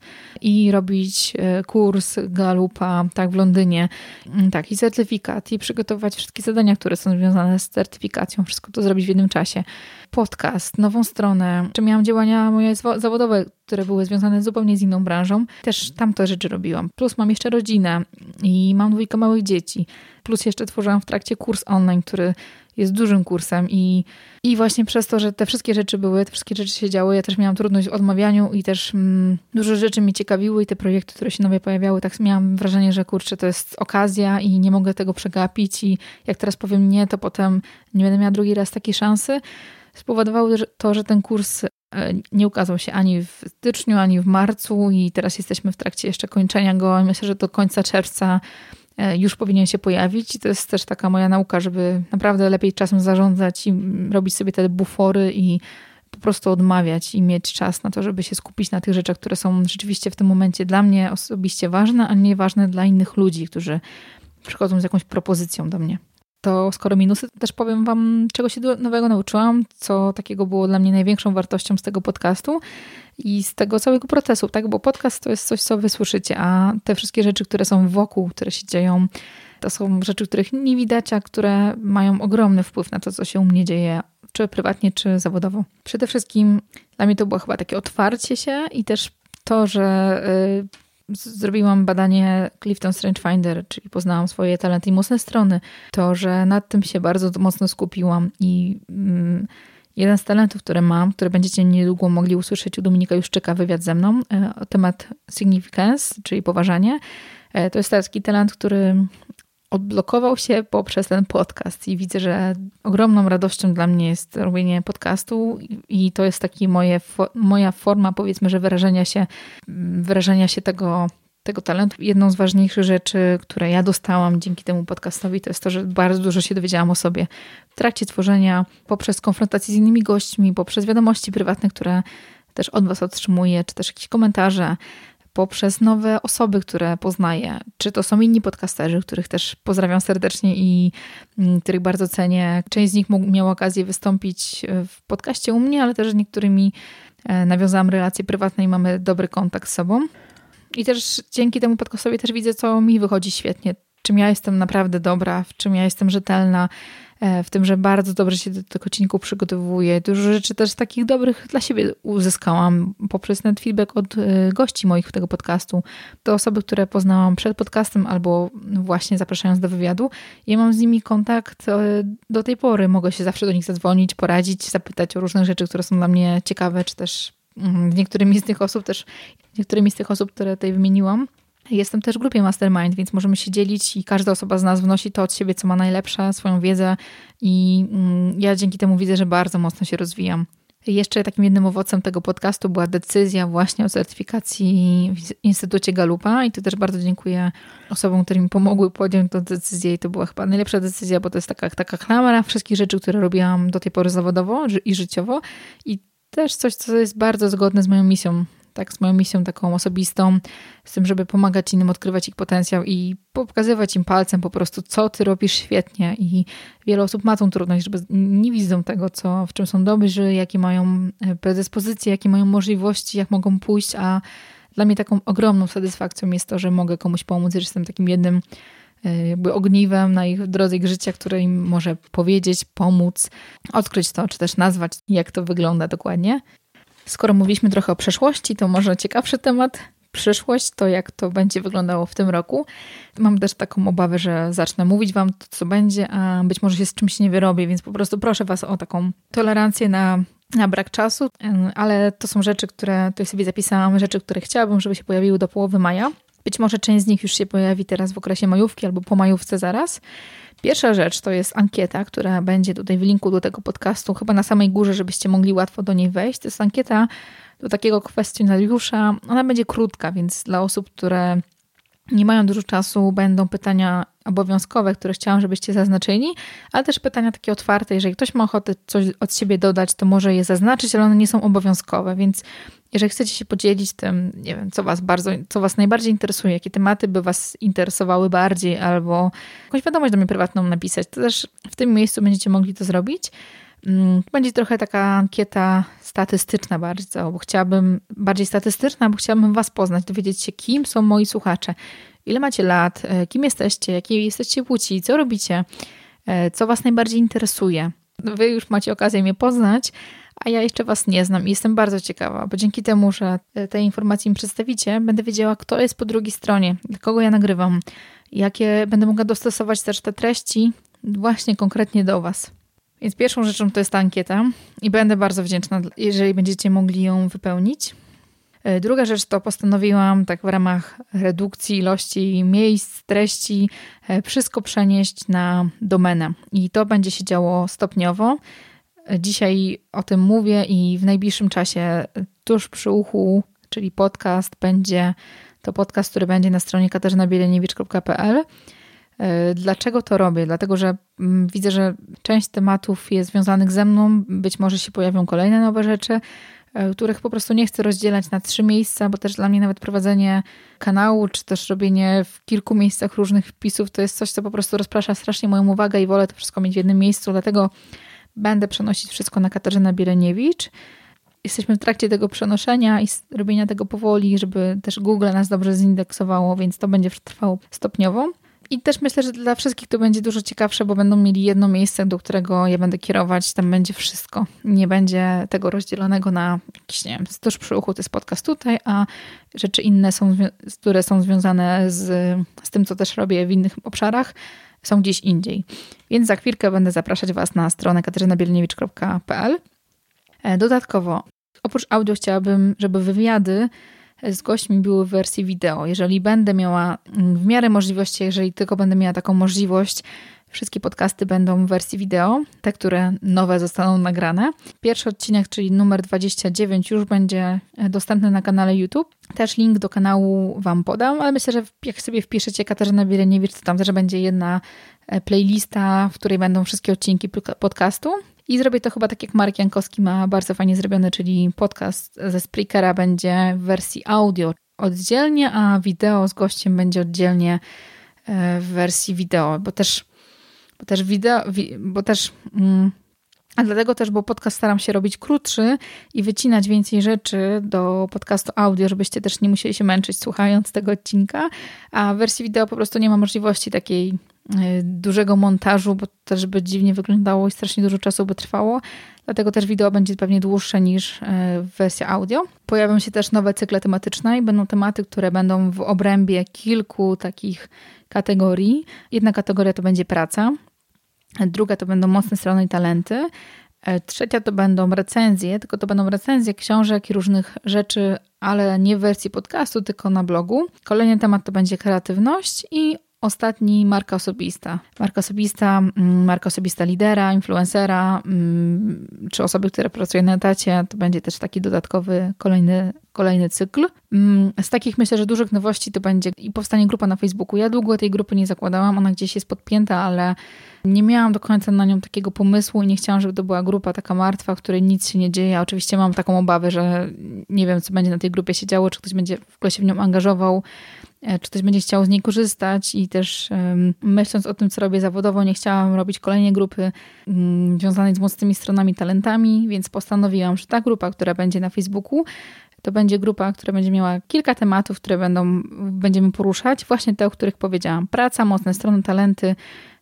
i robić e, kurs Galupa, tak, w Londynie, mm, tak, i certyfikat, i przygotować wszystkie zadania, które są związane z certyfikacją, wszystko to zrobić w jednym czasie. Podcast, nową stronę, czy miałam działania moje zawodowe, które były związane zupełnie z inną branżą. Też tamte rzeczy robiłam. Plus mam jeszcze rodzinę i mam dwójkę małych dzieci. Plus jeszcze tworzyłam w trakcie kurs online, który jest dużym kursem i, i właśnie przez to, że te wszystkie rzeczy były, te wszystkie rzeczy się działy, ja też miałam trudność w odmawianiu i też mm, dużo rzeczy mi ciekawiły i te projekty, które się nowe pojawiały, tak miałam wrażenie, że kurczę, to jest okazja i nie mogę tego przegapić i jak teraz powiem nie, to potem nie będę miała drugi raz takiej szansy. Spowodowało to, że ten kurs e, nie ukazał się ani w styczniu, ani w marcu i teraz jesteśmy w trakcie jeszcze kończenia go. Myślę, że do końca czerwca już powinien się pojawić. I to jest też taka moja nauka, żeby naprawdę lepiej czasem zarządzać i robić sobie te bufory i po prostu odmawiać i mieć czas na to, żeby się skupić na tych rzeczach, które są rzeczywiście w tym momencie dla mnie osobiście ważne, a nie ważne dla innych ludzi, którzy przychodzą z jakąś propozycją do mnie. To skoro minusy, to też powiem Wam, czego się nowego nauczyłam, co takiego było dla mnie największą wartością z tego podcastu i z tego całego procesu, tak? Bo podcast to jest coś, co Wy słyszycie, a te wszystkie rzeczy, które są wokół, które się dzieją, to są rzeczy, których nie widać, a które mają ogromny wpływ na to, co się u mnie dzieje, czy prywatnie, czy zawodowo. Przede wszystkim dla mnie to było chyba takie otwarcie się i też to, że y, zrobiłam badanie Clifton Strange Finder, czyli poznałam swoje talenty i mocne strony. To, że nad tym się bardzo mocno skupiłam i mm, jeden z talentów, które mam, które będziecie niedługo mogli usłyszeć u Dominika Juszczyka wywiad ze mną, y, temat significance, czyli poważanie, y, to jest taki talent, który odblokował się poprzez ten podcast i widzę, że ogromną radością dla mnie jest robienie podcastu i to jest taki moje, moja forma powiedzmy, że wyrażenia się, wyrażenia się tego, tego talentu. Jedną z ważniejszych rzeczy, które ja dostałam dzięki temu podcastowi, to jest to, że bardzo dużo się dowiedziałam o sobie w trakcie tworzenia, poprzez konfrontację z innymi gośćmi, poprzez wiadomości prywatne, które też od Was otrzymuję, czy też jakieś komentarze, poprzez nowe osoby, które poznaję. Czy to są inni podcasterzy, których też pozdrawiam serdecznie i mm, których bardzo cenię. Część z nich miała okazję wystąpić e, w podcaście u mnie, ale też z niektórymi e, nawiązałam relacje prywatne i mamy dobry kontakt z sobą. I też dzięki temu podcastowi też widzę, co mi wychodzi świetnie, czym ja jestem naprawdę dobra, w czym ja jestem rzetelna, E, w tym, że bardzo dobrze się do tego odcinku przygotowuję. Dużo rzeczy też takich dobrych dla siebie uzyskałam poprzez ten feedback od e, gości moich tego podcastu. To osoby, które poznałam przed podcastem albo właśnie zapraszając do wywiadu. Ja mam z nimi kontakt e, do tej pory. Mogę się zawsze do nich zadzwonić, poradzić, zapytać o różne rzeczy, które są dla mnie ciekawe, czy też niektórymi z tych osób też, niektórymi z tych osób, które tutaj wymieniłam, Jestem też w grupie Mastermind, więc możemy się dzielić i każda osoba z nas wnosi to od siebie, co ma najlepsze, swoją wiedzę. I mm, ja dzięki temu widzę, że bardzo mocno się rozwijam. Jeszcze takim jednym owocem tego podcastu była decyzja właśnie o certyfikacji w Instytucie Galupa i tu też bardzo dziękuję osobom, które mi pomogły podjąć tę decyzję i to była chyba najlepsza decyzja, bo to jest taka, taka klamra wszystkich rzeczy, które robiłam do tej pory zawodowo i życiowo. I też coś, co jest bardzo zgodne z moją misją tak, z moją misją taką osobistą, z tym, żeby pomagać innym odkrywać ich potencjał i pokazywać im palcem po prostu, co ty robisz świetnie. I wiele osób ma tą trudność, żeby nie widzą tego, co, w czym są dobrzy, jakie mają e, predyspozycje, jakie mają możliwości, jak mogą pójść, a dla mnie taką ogromną satysfakcją jest to, że mogę komuś pomóc, że jestem takim jednym jakby ogniwem na ich drodze ich życia, które im może powiedzieć, pomóc, odkryć to, czy też nazwać, jak to wygląda dokładnie. Skoro mówiliśmy trochę o przeszłości, to może ciekawszy temat. Przyszłość, to jak to będzie wyglądało w tym roku. Mam też taką obawę, że zacznę mówić Wam to, co będzie, a być może się z czymś nie wyrobię, więc po prostu proszę Was o taką tolerancję na, na brak czasu, ale to są rzeczy, które tutaj sobie zapisałam, rzeczy, które chciałabym, żeby się pojawiły do połowy maja. Być może część z nich już się pojawi teraz w okresie majówki albo po majówce zaraz. Pierwsza rzecz to jest ankieta, która będzie tutaj w linku do tego podcastu, chyba na samej górze, żebyście mogli łatwo do niej wejść. To jest ankieta do takiego kwestionariusza. Ona będzie krótka, więc dla osób, które nie mają dużo czasu, będą pytania obowiązkowe, które chciałam, żebyście zaznaczyli, ale też pytania takie otwarte. Jeżeli ktoś ma ochotę coś od siebie dodać, to może je zaznaczyć, ale one nie są obowiązkowe, więc jeżeli chcecie się podzielić tym, nie wiem, co was bardzo, co was najbardziej interesuje, jakie tematy by was interesowały bardziej, albo jakąś wiadomość do mnie prywatną napisać, to też w tym miejscu będziecie mogli to zrobić. Mm, będzie trochę taka ankieta statystyczna bardzo, bo chciałabym, bardziej statystyczna, bo chciałabym was poznać, dowiedzieć się, kim są moi słuchacze, ile macie lat, e, kim jesteście, jakiej jesteście płci, co robicie, e, co was najbardziej interesuje. Wy już macie okazję mnie poznać, a ja jeszcze Was nie znam i jestem bardzo ciekawa, bo dzięki temu, że te informacje mi przedstawicie, będę wiedziała, kto jest po drugiej stronie, kogo ja nagrywam, jakie będę mogła dostosować też te treści właśnie konkretnie do Was. Więc pierwszą rzeczą to jest ta ankieta i będę bardzo wdzięczna, jeżeli będziecie mogli ją wypełnić. E, druga rzecz to postanowiłam tak w ramach redukcji ilości miejsc, treści, e, wszystko przenieść na domenę. I to będzie się działo stopniowo. dzisiaj o tym mówię i w najbliższym czasie tuż przy uchu, czyli podcast, będzie to podcast, który będzie na stronie katarzynabieleniewicz.pl. E, dlaczego to robię? Dlatego, że mm, widzę, że część tematów jest związanych ze mną, być może się pojawią kolejne nowe rzeczy, e, których po prostu nie chcę rozdzielać na trzy miejsca, bo też dla mnie nawet prowadzenie kanału, czy też robienie w kilku miejscach różnych wpisów, to jest coś, co po prostu rozprasza strasznie moją uwagę i wolę to wszystko mieć w jednym miejscu, dlatego będę przenosić wszystko na Katarzynę Bieleniewicz. Jesteśmy w trakcie tego przenoszenia i robienia tego powoli, żeby też Google nas dobrze zindeksowało, więc to będzie trwało stopniowo. I też myślę, że dla wszystkich to będzie dużo ciekawsze, bo będą mieli jedno miejsce, do którego ja będę kierować. Tam będzie wszystko. Nie będzie tego rozdzielonego na jakiś, nie wiem, tuż przy uchu to jest podcast tutaj, a rzeczy inne, są, które są związane z, z tym, co też robię w innych obszarach, są gdzieś indziej. Więc za chwilkę będę zapraszać Was na stronę katarzynabielniewicz.pl. E, dodatkowo, oprócz audio chciałabym, żeby wywiady z gośćmi były w wersji wideo. Jeżeli będę miała mm, w miarę możliwości, jeżeli tylko będę miała taką możliwość, Wszystkie podcasty będą w wersji wideo, te, które nowe zostaną nagrane. Pierwszy odcinek, czyli numer 29, już będzie e, dostępny na kanale YouTube. Też link do kanału Wam podam, ale myślę, że jak sobie wpiszecie Katarzyna Bieleniewicz, to tam też będzie jedna e, playlista, w której będą wszystkie odcinki podcastu. I zrobię to chyba tak jak Marek Jankowski ma bardzo fajnie zrobione, czyli podcast ze Spreakera będzie w wersji audio oddzielnie, a wideo z gościem będzie oddzielnie e, w wersji wideo, bo też, bo też wideo, bo też mm, a dlatego też, bo podcast staram się robić krótszy i wycinać więcej rzeczy do podcastu audio, żebyście też nie musieli się męczyć słuchając tego odcinka, a w wersji wideo po prostu nie ma możliwości takiej dużego montażu, bo też by dziwnie wyglądało i strasznie dużo czasu by trwało. Dlatego też wideo będzie pewnie dłuższe niż y, wersja audio. Pojawią się też nowe cykle tematyczne i będą tematy, które będą w obrębie kilku takich kategorii. Jedna kategoria to będzie praca, druga to będą mocne strony i talenty, e, Trzecia to będą recenzje, tylko to będą recenzje książek i różnych rzeczy, ale nie w wersji podcastu, tylko na blogu. Kolejny temat to będzie kreatywność i Ostatni marka osobista. Marka osobista, mm, marka osobista lidera, influencera, mm, czy osoby, które pracują na etacie, to będzie też taki dodatkowy kolejny, kolejny cykl. Mm, z takich myślę, że dużych nowości to będzie i powstanie grupa na Facebooku. Ja długo tej grupy nie zakładałam, ona gdzieś jest podpięta, ale nie miałam do końca na nią takiego pomysłu i nie chciałam, żeby to była grupa taka martwa, w której nic się nie dzieje. Oczywiście mam taką obawę, że nie wiem, co będzie na tej grupie się działo, czy ktoś będzie w ogóle się w nią angażował E, czy ktoś będzie chciał z niej korzystać i też myśląc o tym, co robię zawodowo, nie chciałam robić kolejnej grupy um, związanej z mocnymi stronami, talentami, więc postanowiłam, że ta grupa, która będzie na Facebooku, to będzie grupa, która będzie miała kilka tematów, które będą, będziemy poruszać, właśnie te, o których powiedziałam. Praca, mocne strony, talenty,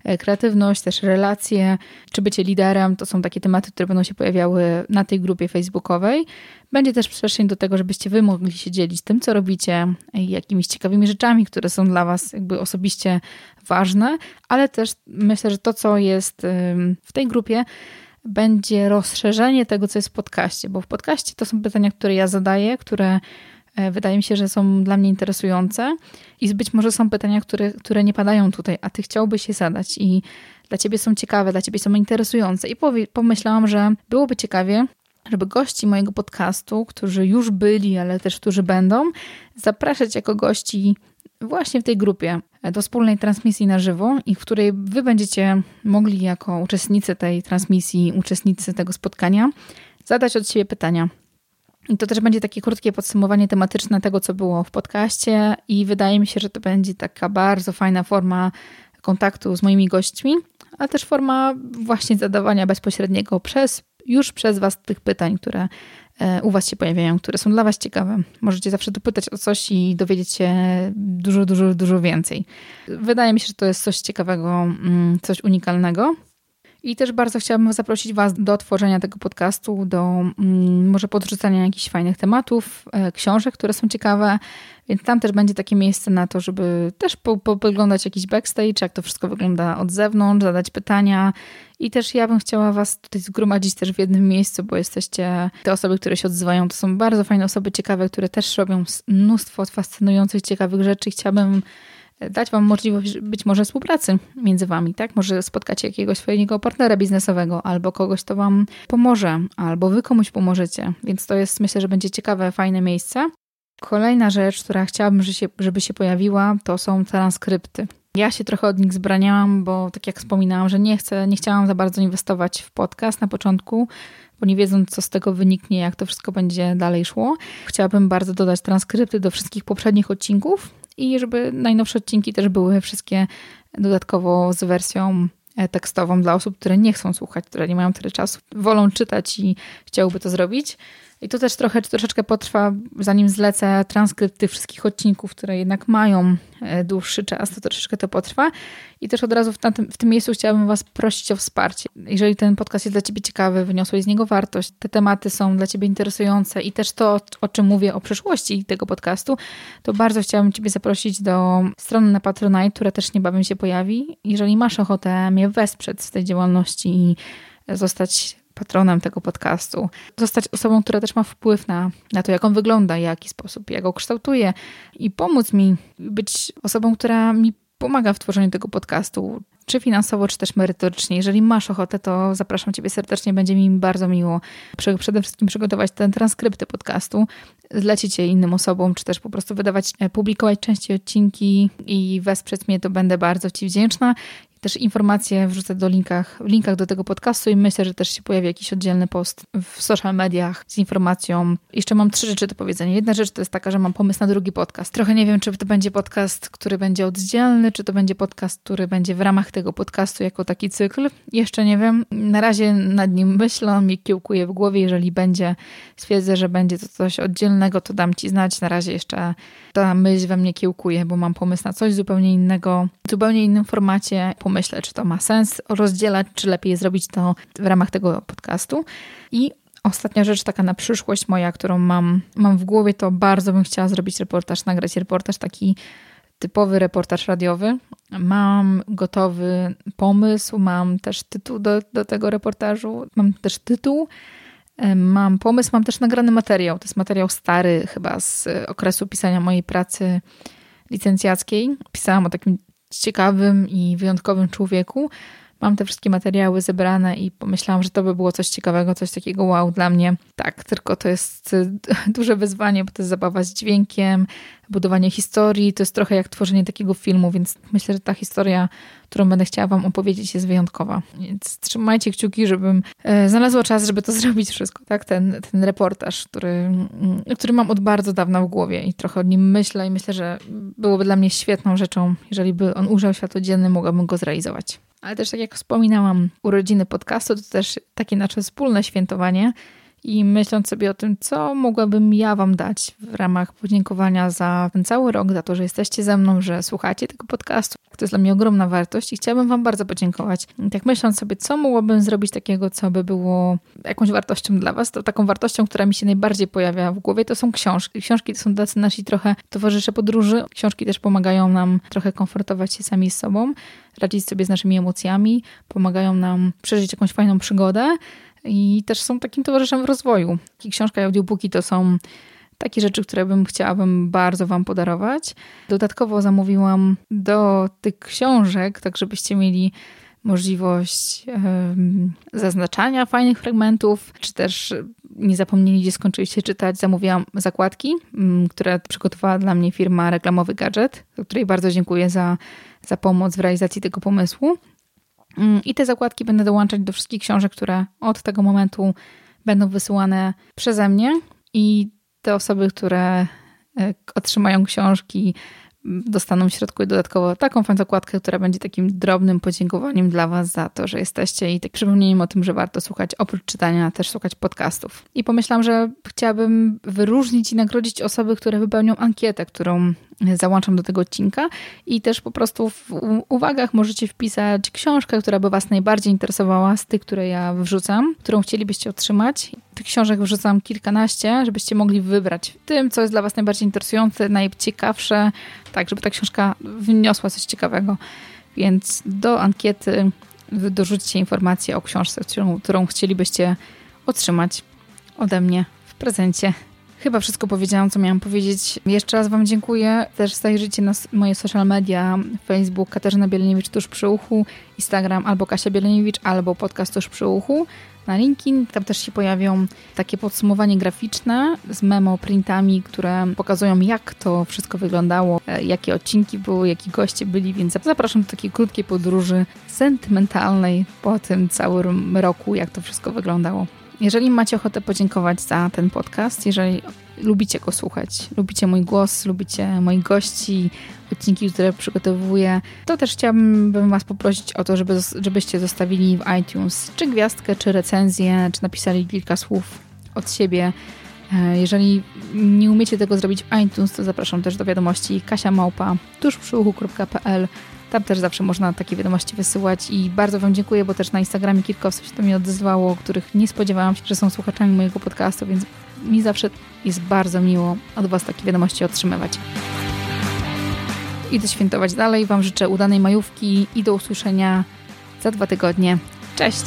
E, kreatywność, też relacje, czy bycie liderem, to są takie tematy, które będą się pojawiały na tej grupie facebookowej. Będzie też przestrzeń do tego, żebyście wy mogli się dzielić tym, co robicie, jakimiś ciekawymi rzeczami, które są dla was jakby osobiście ważne, ale też myślę, że to, co jest w tej grupie, będzie rozszerzenie tego, co jest w podcaście, bo w podcaście to są pytania, które ja zadaję, które E, wydaje mi się, że są dla mnie interesujące i być może są pytania, które, które nie padają tutaj, a ty chciałbyś je zadać i dla ciebie są ciekawe, dla ciebie są interesujące. I pomyślałam, że byłoby ciekawie, żeby gości mojego podcastu, którzy już byli, ale też którzy będą, zapraszać jako gości właśnie w tej grupie do wspólnej transmisji na żywo i w której wy będziecie mogli jako uczestnicy tej transmisji, uczestnicy tego spotkania zadać od siebie pytania. I to też będzie takie krótkie podsumowanie tematyczne tego, co było w podcaście, i wydaje mi się, że to będzie taka bardzo fajna forma kontaktu z moimi gośćmi, ale też forma właśnie zadawania bezpośredniego przez, już przez Was tych pytań, które e, u Was się pojawiają, które są dla Was ciekawe. Możecie zawsze dopytać o coś i dowiedzieć się dużo, dużo, dużo więcej. Wydaje mi się, że to jest coś ciekawego, mm, coś unikalnego. I też bardzo chciałabym zaprosić Was do tworzenia tego podcastu, do mm, może podrzucania jakichś fajnych tematów, e, książek, które są ciekawe, więc tam też będzie takie miejsce na to, żeby też po, poglądać jakiś backstage, jak to wszystko wygląda od zewnątrz, zadać pytania. I też ja bym chciała Was tutaj zgromadzić też w jednym miejscu, bo jesteście te osoby, które się odzywają. To są bardzo fajne osoby, ciekawe, które też robią mnóstwo fascynujących, ciekawych rzeczy. Chciałabym dać Wam możliwość być może współpracy między Wami, tak? Może spotkacie jakiegoś swojego partnera biznesowego albo kogoś, kto Wam pomoże, albo Wy komuś pomożecie. Więc to jest, myślę, że będzie ciekawe, fajne miejsce. Kolejna rzecz, która chciałabym, żeby się pojawiła, to są transkrypty. Ja się trochę od nich zbraniałam, bo tak jak wspominałam, że nie chcę, nie chciałam za bardzo inwestować w podcast na początku, bo nie wiedząc, co z tego wyniknie, jak to wszystko będzie dalej szło. Chciałabym bardzo dodać transkrypty do wszystkich poprzednich odcinków i żeby najnowsze odcinki też były wszystkie dodatkowo z wersją e, tekstową dla osób, które nie chcą słuchać, które nie mają tyle czasu, wolą czytać i chciałyby to zrobić. I to też trochę, troszeczkę potrwa, zanim zlecę transkrypt tych wszystkich odcinków, które jednak mają e, dłuższy czas, to troszeczkę to potrwa. I też od razu w, tym, w tym miejscu chciałabym Was prosić o wsparcie. Jeżeli ten podcast jest dla Ciebie ciekawy, wyniosłeś z niego wartość, te tematy są dla Ciebie interesujące i też to, o czym mówię o przyszłości tego podcastu, to bardzo chciałabym Ciebie zaprosić do strony na Patronite, która też niebawem się pojawi. Jeżeli masz ochotę mnie wesprzeć w tej działalności i zostać patronem tego podcastu, zostać osobą, która też ma wpływ na, na to, jak on wygląda, jaki sposób, jak go kształtuje i pomóc mi być osobą, która mi pomaga w tworzeniu tego podcastu, czy finansowo, czy też merytorycznie. Jeżeli masz ochotę, to zapraszam Ciebie serdecznie. Będzie mi bardzo miło przede wszystkim przygotować ten transkrypty podcastu, zlecić je innym osobom, czy też po prostu wydawać, e, publikować częściej odcinki i wesprzeć mnie, to będę bardzo Ci wdzięczna. Też informacje wrzucę do linkach, w linkach do tego podcastu i myślę, że też się pojawi jakiś oddzielny post w social mediach z informacją. Jeszcze mam trzy rzeczy do powiedzenia. Jedna rzecz to jest taka, że mam pomysł na drugi podcast. Trochę nie wiem, czy to będzie podcast, który będzie oddzielny, czy to będzie podcast, który będzie w ramach tego podcastu jako taki cykl. Jeszcze nie wiem. Na razie nad nim myślę, mi kiełkuje w głowie. Jeżeli będzie, stwierdzę, że będzie to coś oddzielnego, to dam Ci znać. Na razie jeszcze ta myśl we mnie kiełkuje, bo mam pomysł na coś zupełnie innego, w zupełnie innym formacie. Pomyślę, czy to ma sens rozdzielać, czy lepiej zrobić to w ramach tego podcastu. I Ostatnia rzecz taka na przyszłość moja, którą mam, mam w głowie, to bardzo bym chciała zrobić reportaż, nagrać reportaż taki typowy reportaż radiowy. Mam gotowy pomysł, mam też tytuł do, do tego reportażu, mam też tytuł, mam pomysł, mam też nagrany materiał. To jest materiał stary, chyba z okresu pisania mojej pracy licencjackiej. Pisałam o takim ciekawym i wyjątkowym człowieku, mam te wszystkie materiały zebrane i pomyślałam, że to by było coś ciekawego, coś takiego wow dla mnie. Tak, tylko to jest duże wyzwanie, bo to jest zabawa z dźwiękiem, budowanie historii, to jest trochę jak tworzenie takiego filmu, więc myślę, że ta historia, którą będę chciała Wam opowiedzieć, jest wyjątkowa. Więc trzymajcie kciuki, żebym e, znalazła czas, żeby to zrobić wszystko, tak? Ten, ten reportaż, który, mm, który mam od bardzo dawna w głowie i trochę o nim myślę i myślę, że byłoby dla mnie świetną rzeczą, jeżeli by on ujrzał światło dzienne, mogłabym go zrealizować. Ale też tak jak wspominałam, urodziny podcastu to też takie nasze wspólne świętowanie i myśląc sobie o tym, co mogłabym ja Wam dać w ramach podziękowania za ten cały rok, za to, że jesteście ze mną, że słuchacie tego podcastu. To jest dla mnie ogromna wartość i chciałabym Wam bardzo podziękować. I tak myśląc sobie, co mogłabym zrobić takiego, co by było jakąś wartością dla Was, to taką wartością, która mi się najbardziej pojawia w głowie, to są książki. Książki to są tacy nasi trochę towarzysze podróży. Książki też pomagają nam trochę komfortować się sami z sobą, radzić sobie z naszymi emocjami, pomagają nam przeżyć jakąś fajną przygodę i też są takim towarzyszem w rozwoju. Książka i audiobooki to są takie rzeczy, które bym chciałabym bardzo Wam podarować. Dodatkowo zamówiłam do tych książek, tak żebyście mieli możliwość zaznaczania fajnych fragmentów, czy też nie zapomnieli, gdzie skończyliście czytać. Zamówiłam zakładki, um, które przygotowała dla mnie firma Reklamowy Gadżet, której bardzo dziękuję za, za pomoc w realizacji tego pomysłu. Mm, I te zakładki będę dołączać do wszystkich książek, które od tego momentu będą wysyłane przeze mnie. I te osoby, które e, otrzymają książki, dostaną w środku dodatkowo taką fajną zakładkę, która będzie takim drobnym podziękowaniem dla Was za to, że jesteście i tak przypomnieniem o tym, że warto słuchać, oprócz czytania, też słuchać podcastów. I pomyślałam, że chciałabym wyróżnić i nagrodzić osoby, które wypełnią ankietę, którą załączam do tego odcinka i też po prostu w uwagach możecie wpisać książkę, która by Was najbardziej interesowała z tych, które ja wrzucam, którą chcielibyście otrzymać. Tych książek wrzucam kilkanaście, żebyście mogli wybrać tym, co jest dla Was najbardziej interesujące, najciekawsze, tak, żeby ta książka wniosła coś ciekawego. Więc do ankiety dorzućcie informację o książce, którą, którą chcielibyście otrzymać ode mnie w prezencie Chyba wszystko powiedziałam, co miałam powiedzieć. Jeszcze raz Wam dziękuję. Też zajrzyjcie na moje social media, Facebook Katarzyna Bieleniewicz tuż przy uchu, Instagram albo Kasia Bieleniewicz, albo podcast tuż przy uchu na LinkedIn. Tam też się pojawią takie podsumowanie graficzne z memo printami, które pokazują jak to wszystko wyglądało, e, jakie odcinki były, jaki goście byli, więc zapraszam do takiej krótkiej podróży sentymentalnej po tym całym roku, jak to wszystko wyglądało. Jeżeli macie ochotę podziękować za ten podcast, jeżeli lubicie go słuchać, lubicie mój głos, lubicie moich gości, odcinki, które przygotowuję, to też chciałabym Was poprosić o to, żeby, żebyście zostawili w iTunes czy gwiazdkę, czy recenzję, czy napisali kilka słów od siebie. E, jeżeli nie umiecie tego zrobić w iTunes, to zapraszam też do wiadomości Kasia Małpa tużprzyuchu.pl tam też zawsze można takie wiadomości wysyłać i bardzo Wam dziękuję, bo też na Instagramie kilka osób się do mnie odezwało, których nie spodziewałam się, że są słuchaczami mojego podcastu, więc mi zawsze jest bardzo miło od Was takie wiadomości otrzymywać. Idę świętować dalej. Wam życzę udanej majówki i do usłyszenia za dwa tygodnie. Cześć!